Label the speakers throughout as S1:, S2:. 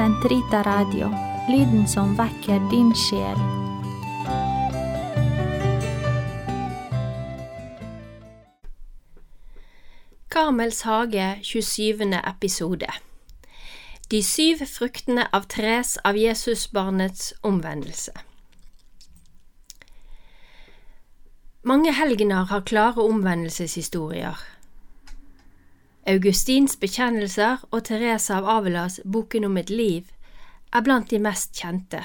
S1: Sentrita Radio, lyden som vekker din sjel.
S2: Karmels hage 27. episode De syv fruktene av tres av Jesusbarnets omvendelse Mange helgener har klare omvendelseshistorier. Augustins bekjennelser og Teresa av Avelas Boken om et liv er blant de mest kjente.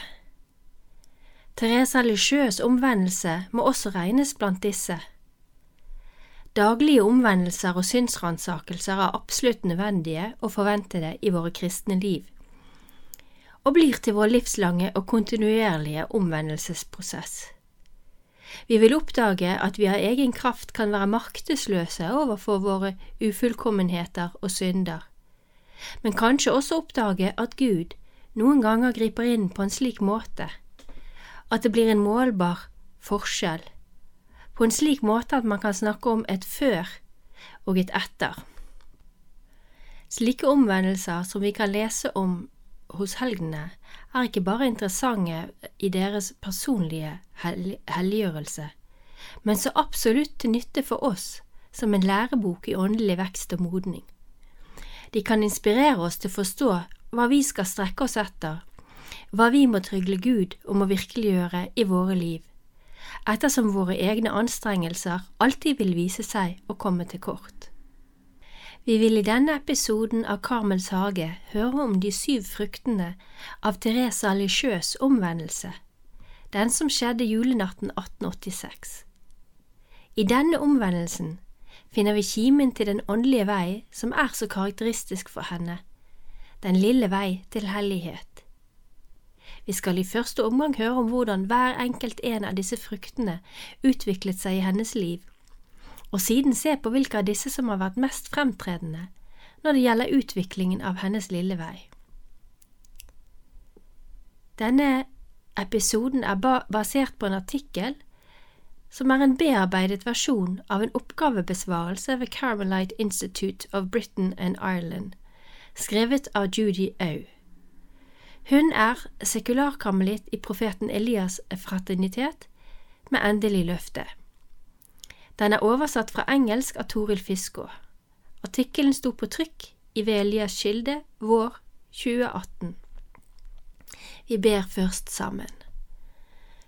S2: Teresa Lisieux omvendelse må også regnes blant disse. Daglige omvendelser og synsransakelser er absolutt nødvendige og forventede i våre kristne liv, og blir til vår livslange og kontinuerlige omvendelsesprosess. Vi vil oppdage at vi av egen kraft kan være maktesløse overfor våre ufullkommenheter og synder, men kanskje også oppdage at Gud noen ganger griper inn på en slik måte at det blir en målbar forskjell, på en slik måte at man kan snakke om et før og et etter. Slike omvendelser som vi kan lese om hos helgene, er ikke bare interessante i deres personlige helliggjørelse, men så absolutt til nytte for oss som en lærebok i åndelig vekst og modning. De kan inspirere oss til å forstå hva vi skal strekke oss etter, hva vi må trygle Gud om å virkeliggjøre i våre liv, ettersom våre egne anstrengelser alltid vil vise seg å komme til kort. Vi vil i denne episoden av Karmels hage høre om de syv fruktene av Therese Lisieux omvendelse, den som skjedde julenatten 1886. I denne omvendelsen finner vi kimen til den åndelige vei som er så karakteristisk for henne, den lille vei til hellighet. Vi skal i første omgang høre om hvordan hver enkelt en av disse fruktene utviklet seg i hennes liv og siden se på hvilke av disse som har vært mest fremtredende når det gjelder utviklingen av hennes lille vei. Denne episoden er basert på en artikkel som er en bearbeidet versjon av en oppgavebesvarelse ved Carmelite Institute of Britain and Ireland, skrevet av Judy Au. Hun er sekularkarmelitt i profeten Elias' fraternitet med endelig løfte. Den er oversatt fra engelsk av Toril Fiskå. Artikkelen sto på trykk i Velias kilde vår 2018. Vi ber først sammen.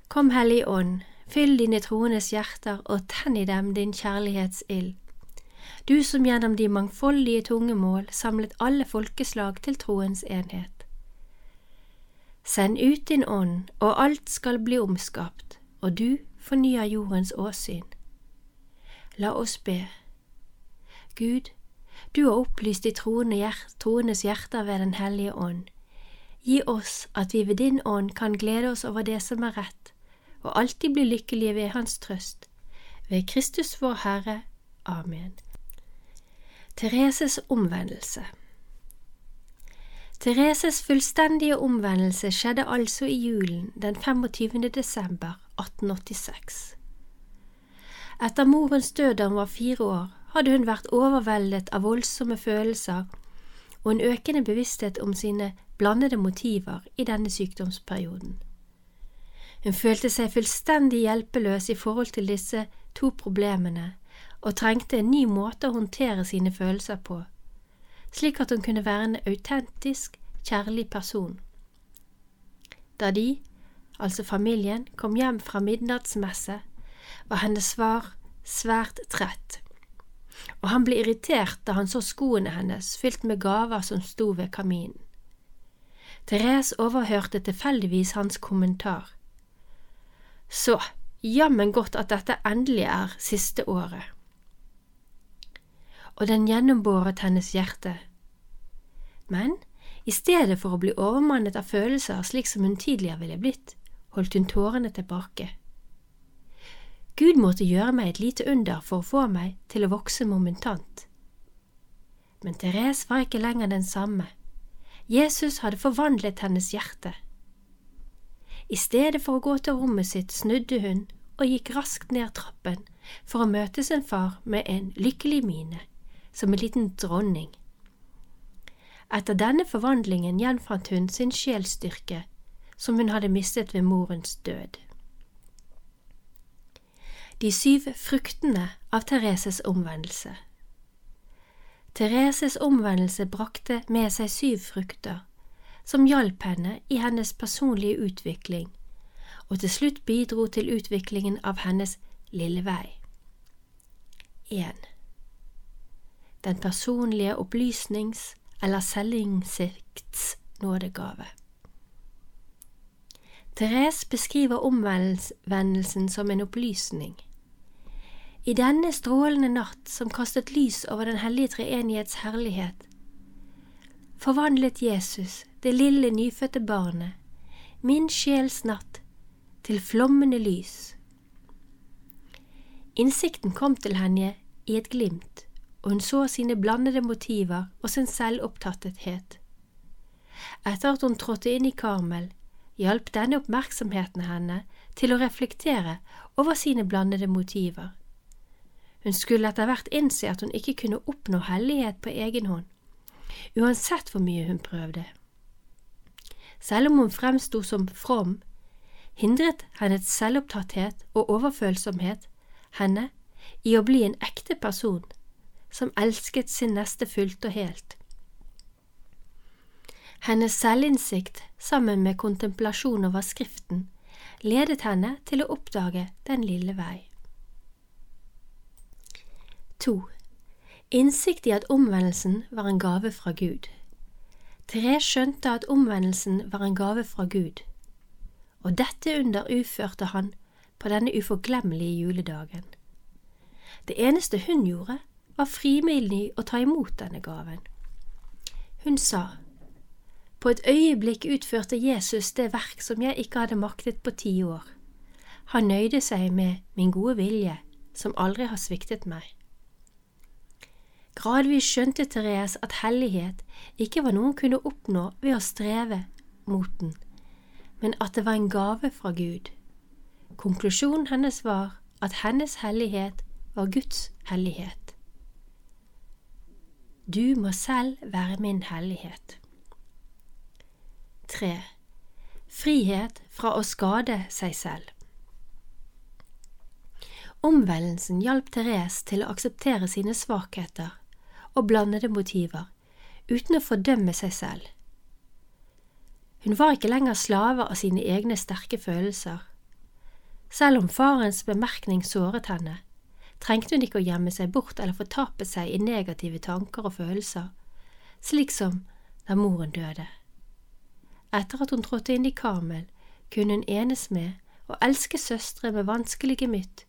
S2: Kom Hellig Ånd, fyll dine troendes hjerter og tenn i dem din kjærlighetsild. Du som gjennom de mangfoldige tunge mål samlet alle folkeslag til troens enhet. Send ut din ånd, og alt skal bli omskapt, og du fornyer jordens åsyn. La oss be. Gud, du har opplyst de troendes hjerter ved Den hellige ånd. Gi oss at vi ved din ånd kan glede oss over det som er rett, og alltid bli lykkelige ved Hans trøst. Ved Kristus vår Herre. Amen. Thereses omvendelse Thereses fullstendige omvendelse skjedde altså i julen den 25. desember 1886. Etter morens død da hun var fire år, hadde hun vært overveldet av voldsomme følelser og en økende bevissthet om sine blandede motiver i denne sykdomsperioden. Hun følte seg fullstendig hjelpeløs i forhold til disse to problemene og trengte en ny måte å håndtere sine følelser på, slik at hun kunne være en autentisk, kjærlig person. Da de, altså familien, kom hjem fra midnattsmesse, var hennes svar svært trett, og han ble irritert da han så skoene hennes fylt med gaver som sto ved kaminen. Therese overhørte tilfeldigvis hans kommentar. Så, jammen godt at dette endelig er siste året. Og den gjennombåret hennes hjerte. Men i stedet for å bli overmannet av følelser slik som hun tidligere ville blitt, holdt hun tårene tilbake. Gud måtte gjøre meg et lite under for å få meg til å vokse momentant. Men Therese var ikke lenger den samme. Jesus hadde forvandlet hennes hjerte. I stedet for å gå til rommet sitt snudde hun og gikk raskt ned trappen for å møte sin far med en lykkelig mine, som en liten dronning. Etter denne forvandlingen gjenfant hun sin sjelsstyrke, som hun hadde mistet ved morens død. De syv fruktene av Thereses omvendelse Thereses omvendelse brakte med seg syv frukter, som hjalp henne i hennes personlige utvikling, og til slutt bidro til utviklingen av hennes lille vei. 1. Den personlige opplysnings- eller selvinnsikts nådegave. Therese beskriver omvendelsen som en opplysning. I denne strålende natt som kastet lys over Den hellige treenighets herlighet, forvandlet Jesus, det lille nyfødte barnet, min sjels natt, til flommende lys. Innsikten kom til henne i et glimt, og hun så sine blandede motiver og sin selvopptattethet. Etter at hun trådte inn i Karmel, hjalp denne oppmerksomheten henne til å reflektere over sine blandede motiver. Hun skulle etter hvert innse at hun ikke kunne oppnå hellighet på egen hånd, uansett hvor mye hun prøvde. Selv om hun fremsto som from, hindret hennes selvopptatthet og overfølsomhet henne i å bli en ekte person som elsket sin neste fullt og helt. Hennes selvinnsikt sammen med kontemplasjon over Skriften ledet henne til å oppdage den lille vei. 2. Innsikt i at omvendelsen var en gave fra Gud. Therese skjønte at omvendelsen var en gave fra Gud, og dette under uførte han på denne uforglemmelige juledagen. Det eneste hun gjorde, var frimillig å ta imot denne gaven. Hun sa, På et øyeblikk utførte Jesus det verk som jeg ikke hadde maktet på ti år. Han nøyde seg med min gode vilje, som aldri har sviktet meg. Gradvis skjønte Therese at hellighet ikke var noe hun kunne oppnå ved å streve mot den, men at det var en gave fra Gud. Konklusjonen hennes var at hennes hellighet var Guds hellighet. Du må selv være min hellighet. 3. Frihet fra å skade seg selv Omvendelsen hjalp Therese til å akseptere sine svakheter og blandede motiver, uten å fordømme seg selv. Hun var ikke lenger slave av sine egne sterke følelser. Selv om farens bemerkning såret henne, trengte hun ikke å gjemme seg bort eller fortape seg i negative tanker og følelser, slik som da moren døde. Etter at hun trådte inn i Karmel, kunne hun enes med og elske søstre med vanskelige gemytt,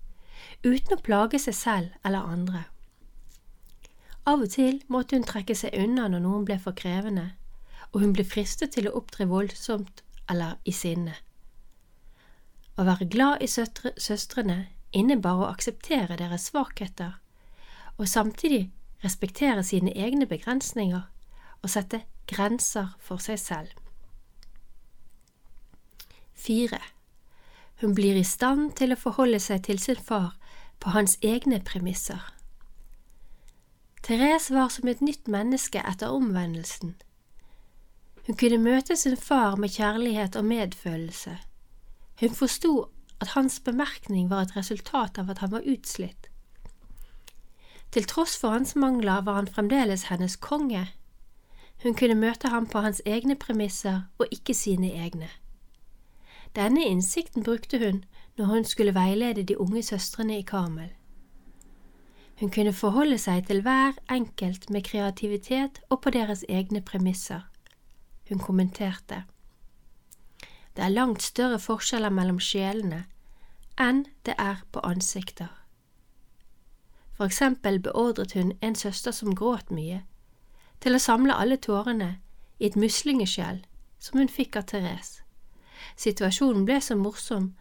S2: uten å plage seg selv eller andre. Av og til måtte hun trekke seg unna når noen ble for krevende, og hun ble fristet til å opptre voldsomt eller i sinne. Å være glad i søstrene innebar å akseptere deres svakheter, og samtidig respektere sine egne begrensninger og sette grenser for seg selv. 4. Hun blir i stand til å forholde seg til sin far på hans egne premisser. Therese var som et nytt menneske etter omvendelsen. Hun kunne møte sin far med kjærlighet og medfølelse. Hun forsto at hans bemerkning var et resultat av at han var utslitt. Til tross for hans mangler var han fremdeles hennes konge. Hun kunne møte ham på hans egne premisser og ikke sine egne. Denne innsikten brukte hun når hun skulle veilede de unge søstrene i Karmel. Hun kunne forholde seg til hver enkelt med kreativitet og på deres egne premisser. Hun kommenterte. Det er langt større forskjeller mellom sjelene enn det er på ansikter. For eksempel beordret hun en søster som gråt mye, til å samle alle tårene i et muslingeskjell som hun fikk av Therese. Situasjonen ble så morsom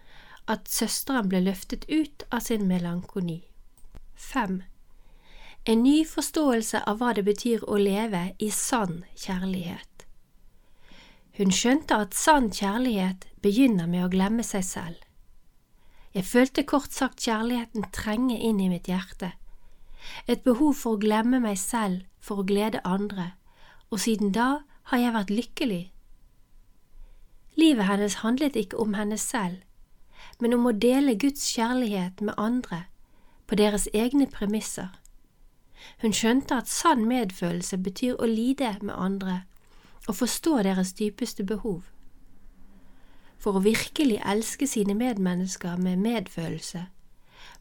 S2: at søsteren ble løftet ut av sin melankoni. 5. En ny forståelse av hva det betyr å leve i sann kjærlighet. Hun skjønte at sann kjærlighet begynner med å glemme seg selv. Jeg følte kort sagt kjærligheten trenge inn i mitt hjerte, et behov for å glemme meg selv for å glede andre, og siden da har jeg vært lykkelig. Livet hennes handlet ikke om henne selv, men om å dele Guds kjærlighet med andre på deres egne premisser. Hun skjønte at sann medfølelse betyr å lide med andre og forstå deres dypeste behov. For å virkelig elske sine medmennesker med medfølelse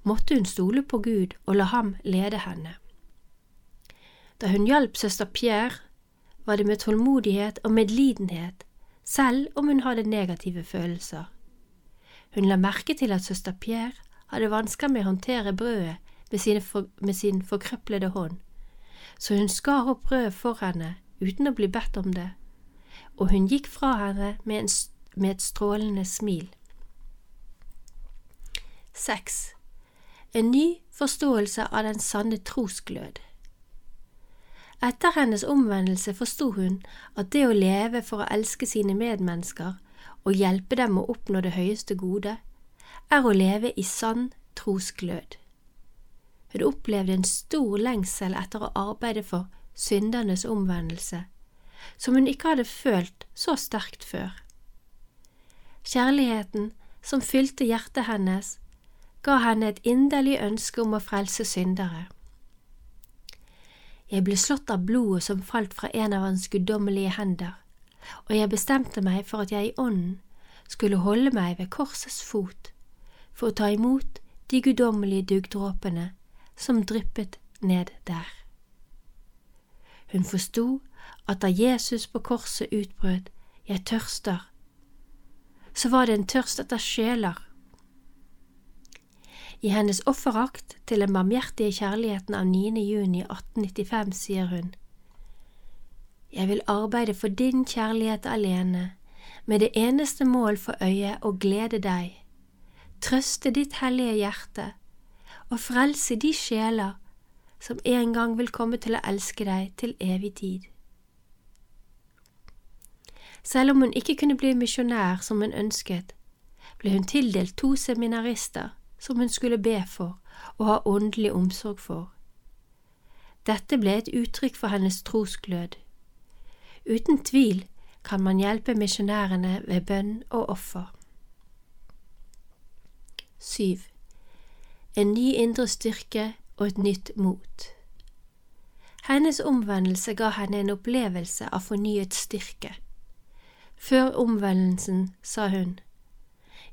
S2: måtte hun stole på Gud og la ham lede henne. Da hun hjalp søster Pierre, var det med tålmodighet og medlidenhet selv om hun hadde negative følelser. Hun la merke til at søster Pierre hadde vansker med å håndtere brødet med, for, med sin forkrøplede hånd, så hun skar opp brødet for henne uten å bli bedt om det, og hun gikk fra henne med, en, med et strålende smil. 6. En ny forståelse av den sanne trosglød. Etter hennes omvendelse forsto hun at det å leve for å elske sine medmennesker og hjelpe dem å oppnå det høyeste gode, er å leve i sann trosglød. Hun opplevde en stor lengsel etter å arbeide for syndernes omvendelse, som hun ikke hadde følt så sterkt før. Kjærligheten som fylte hjertet hennes, ga henne et inderlig ønske om å frelse syndere. Jeg ble slått av blodet som falt fra en av hans guddommelige hender, og jeg bestemte meg for at jeg i ånden skulle holde meg ved korsets fot for å ta imot de guddommelige duggdråpene som dryppet ned der. Hun forsto at da Jesus på korset utbrøt Jeg tørster, så var det en tørst etter sjeler i hennes offerakt til den barmhjertige kjærligheten av 9. juni 1895 sier hun Jeg vil arbeide for din kjærlighet alene, med det eneste mål for øye å glede deg, trøste ditt hellige hjerte og frelse de sjeler som en gang vil komme til å elske deg til evig tid. Selv om hun ikke kunne bli misjonær som hun ønsket, ble hun tildelt to seminarister som hun skulle be for og ha åndelig omsorg for. Dette ble et uttrykk for hennes trosglød. Uten tvil kan man hjelpe misjonærene ved bønn og offer. 7. En ny indre styrke og et nytt mot. Hennes omvendelse ga henne en opplevelse av fornyet styrke. Før omvendelsen sa hun,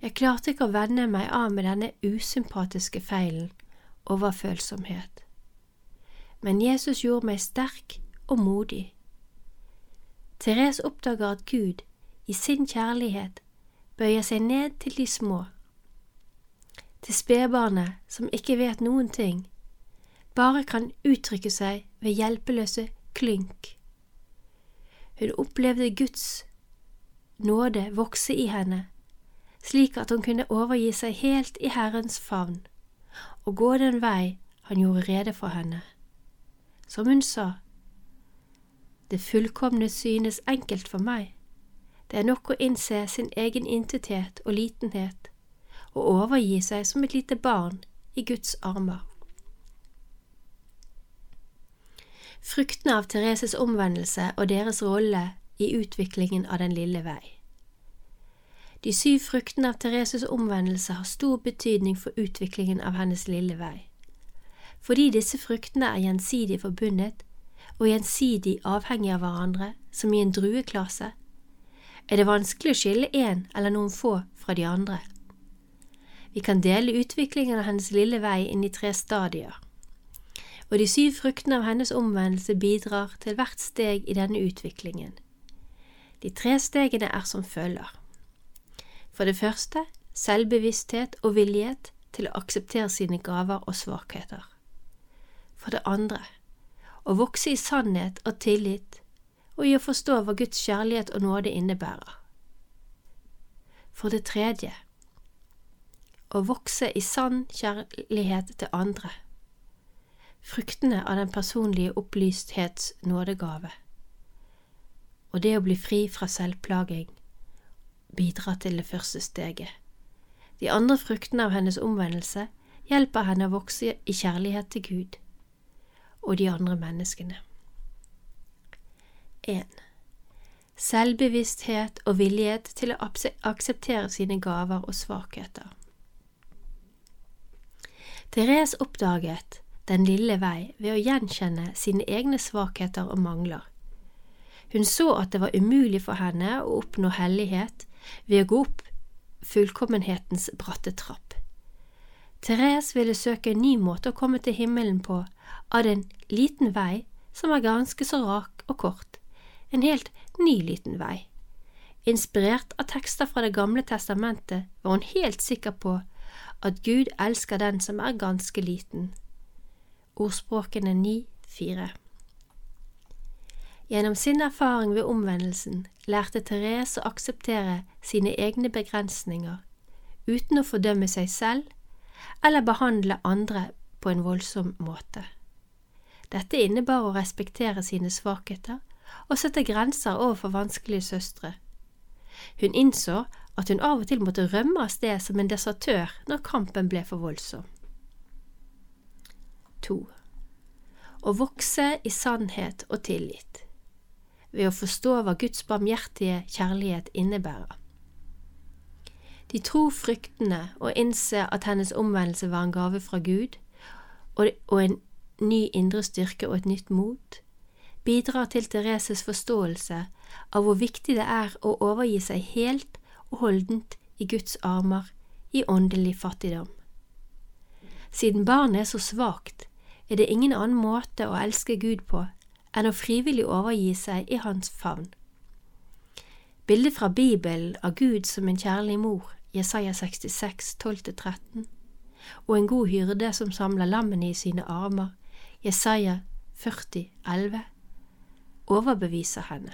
S2: jeg klarte ikke å vende meg av med denne usympatiske feilen, overfølsomhet. Men Jesus gjorde meg sterk og modig. Therese oppdager at Gud, i sin kjærlighet, bøyer seg ned til de små, til spedbarnet som ikke vet noen ting, bare kan uttrykke seg ved hjelpeløse klynk. Hun opplevde Guds nåde vokse i henne slik at hun kunne overgi seg helt i Herrens favn og gå den vei han gjorde rede for henne. Som hun sa, det fullkomne synes enkelt for meg, det er nok å innse sin egen intethet og litenhet og overgi seg som et lite barn i Guds armer. Fruktene av Thereses omvendelse og deres rolle i utviklingen av Den lille vei. De syv fruktene av Thereses omvendelse har stor betydning for utviklingen av hennes lille vei. Fordi disse fruktene er gjensidig forbundet og gjensidig avhengig av hverandre, som i en drueklasse, er det vanskelig å skille én eller noen få fra de andre. Vi kan dele utviklingen av hennes lille vei inn i tre stadier, og de syv fruktene av hennes omvendelse bidrar til hvert steg i denne utviklingen. De tre stegene er som følger. For det første selvbevissthet og villighet til å akseptere sine gaver og svakheter. For det andre å vokse i sannhet og tillit og i å forstå hva Guds kjærlighet og nåde innebærer. For det tredje å vokse i sann kjærlighet til andre, fruktene av den personlige opplysthets nådegave, og det å bli fri fra selvplaging bidrar til det første steget. De andre fruktene av hennes omvendelse hjelper henne å vokse i kjærlighet til Gud og de andre menneskene. 1. Selvbevissthet og villighet til å akseptere sine gaver og svakheter. Therese oppdaget den lille vei ved å gjenkjenne sine egne svakheter og mangler. Hun så at det var umulig for henne å oppnå hellighet ved å gå opp fullkommenhetens bratte trapp. Therese ville søke en ny måte å komme til himmelen på, av en liten vei som er ganske så rak og kort, en helt ny liten vei. Inspirert av tekster fra Det gamle testamentet var hun helt sikker på at Gud elsker den som er ganske liten. Ordspråkene 9,4 Gjennom sin erfaring ved omvendelsen lærte Therese å akseptere sine egne begrensninger, uten å fordømme seg selv eller behandle andre på en voldsom måte. Dette innebar å respektere sine svakheter og sette grenser overfor vanskelige søstre. Hun innså at hun av og til måtte rømme av sted som en desertør når kampen ble for voldsom. 2. Å vokse i sannhet og tillit ved å forstå hva Guds barmhjertige kjærlighet innebærer. De tror fryktene og innser at hennes omvendelse var en gave fra Gud, og en ny indre styrke og et nytt mot, bidrar til Thereses forståelse av hvor viktig det er å overgi seg helt og holdent i Guds armer i åndelig fattigdom. Siden barnet er så svakt, er det ingen annen måte å elske Gud på enn å frivillig overgi seg i hans favn. Bildet fra Bibelen av Gud som en kjærlig mor, Jesaja 66, 12–13, og en god hyrde som samler lammene i sine armer, Jesaja 40, 11, overbeviser henne.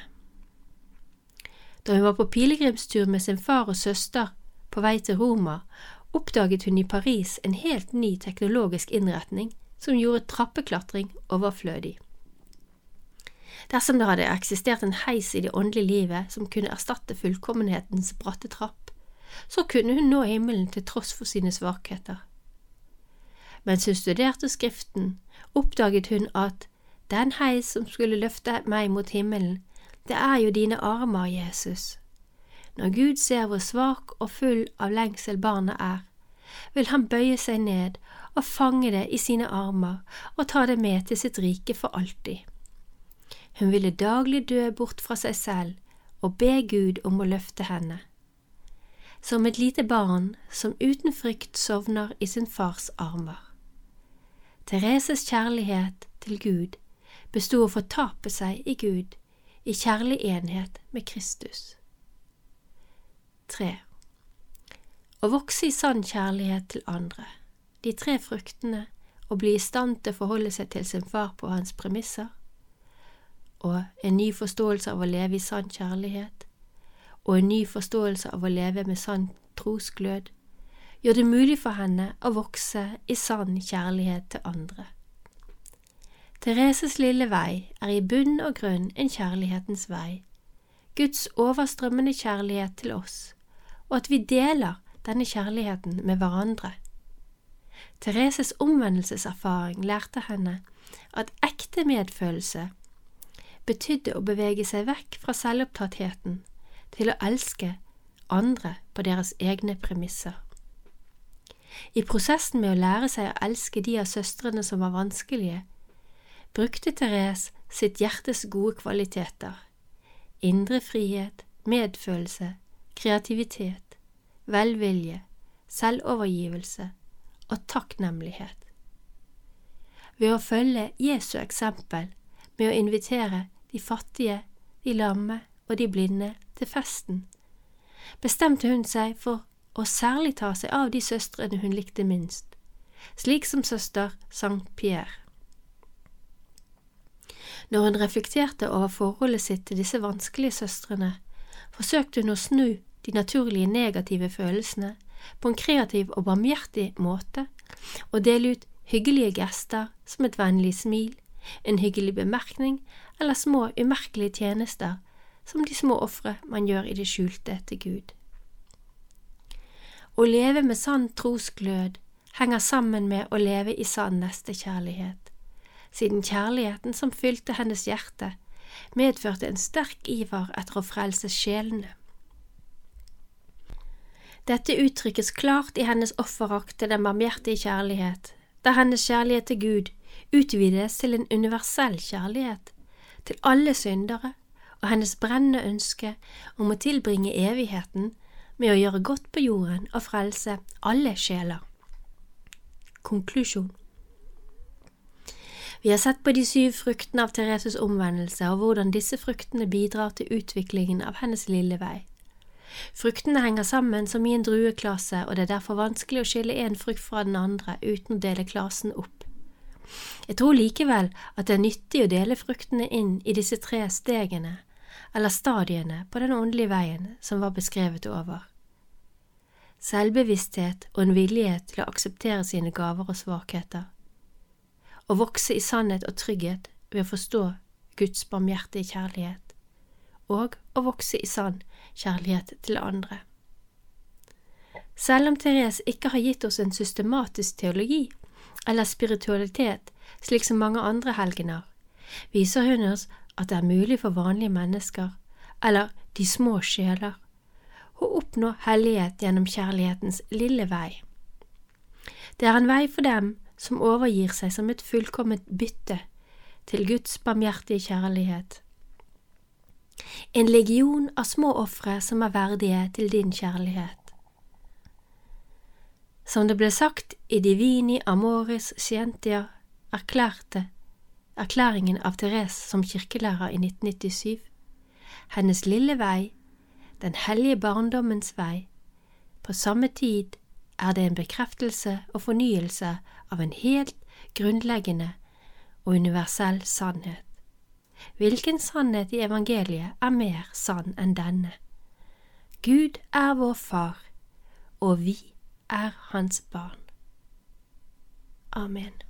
S2: Da hun var på pilegrimstur med sin far og søster på vei til Roma, oppdaget hun i Paris en helt ny teknologisk innretning som gjorde trappeklatring overflødig. Dersom det hadde eksistert en heis i det åndelige livet som kunne erstatte fullkommenhetens bratte trapp, så kunne hun nå himmelen til tross for sine svakheter. Mens hun studerte Skriften, oppdaget hun at den heis som skulle løfte meg mot himmelen, det er jo dine armer, Jesus. Når Gud ser hvor svak og full av lengsel barnet er, vil han bøye seg ned og fange det i sine armer og ta det med til sitt rike for alltid. Hun ville daglig dø bort fra seg selv og be Gud om å løfte henne. Som et lite barn som uten frykt sovner i sin fars armer. Thereses kjærlighet til Gud bestod å fortape seg i Gud i kjærlig enhet med Kristus. 3. Å vokse i sann kjærlighet til andre, de tre fruktene, å bli i stand til å forholde seg til sin far på hans premisser, og en ny forståelse av å leve i sann kjærlighet, og en ny forståelse av å leve med sann trosglød, gjør det mulig for henne å vokse i sann kjærlighet til andre. Thereses lille vei er i bunn og grunn en kjærlighetens vei, Guds overstrømmende kjærlighet til oss, og at vi deler denne kjærligheten med hverandre. Thereses omvendelseserfaring lærte henne at ekte medfølelse betydde å bevege seg vekk fra selvopptattheten til å elske andre på deres egne premisser. I prosessen med å lære seg å elske de av søstrene som var vanskelige, brukte Therese sitt hjertes gode kvaliteter, indre frihet, medfølelse, kreativitet, velvilje, selvovergivelse og takknemlighet. Ved å følge Jesu eksempel med å invitere de fattige, de lamme og de blinde til festen, bestemte hun seg for å særlig ta seg av de søstrene hun likte minst, slik som søster Sankt Pierre. Når hun reflekterte over forholdet sitt til disse vanskelige søstrene, forsøkte hun å snu de naturlige negative følelsene på en kreativ og barmhjertig måte og dele ut hyggelige gester som et vennlig smil, en hyggelig bemerkning eller små umerkelige tjenester som de små ofre man gjør i det skjulte til Gud. Å leve med sann trosglød henger sammen med å leve i sann nestekjærlighet siden kjærligheten som fylte hennes hjerte, medførte en sterk iver etter å frelse sjelene. Dette uttrykkes klart i hennes offerakt til den barmhjertige kjærlighet, der hennes kjærlighet til Gud utvides til en universell kjærlighet, til alle syndere, og hennes brennende ønske om å tilbringe evigheten med å gjøre godt på jorden og frelse alle sjeler. Konklusjon Vi har sett på de syv fruktene av Thereses omvendelse og hvordan disse fruktene bidrar til utviklingen av hennes lille vei. Fruktene henger sammen som i en drueklase, og det er derfor vanskelig å skille en frukt fra den andre uten å dele klasen opp. Jeg tror likevel at det er nyttig å dele fruktene inn i disse tre stegene, eller stadiene på den åndelige veien som var beskrevet over. Selvbevissthet og en vilje til å akseptere sine gaver og svakheter. Å vokse i sannhet og trygghet ved å forstå Guds barmhjertige kjærlighet og å vokse i sann kjærlighet til andre. Selv om Therese ikke har gitt oss en systematisk teologi eller spiritualitet slik som mange andre helgener, viser hun oss at det er mulig for vanlige mennesker, eller de små sjeler, å oppnå hellighet gjennom kjærlighetens lille vei. Det er en vei for dem som overgir seg som et fullkomment bytte til Guds barmhjertige kjærlighet en legion av små ofre som er verdige til din kjærlighet. Som det ble sagt i Divini Amoris Scientia, erklærte erklæringen av Therese som kirkelærer i 1997, hennes lille vei, den hellige barndommens vei, på samme tid er det en bekreftelse og fornyelse av en helt grunnleggende og universell sannhet. Hvilken sannhet i evangeliet er mer sann enn denne? Gud er vår far, og vi er hans barn. Amen.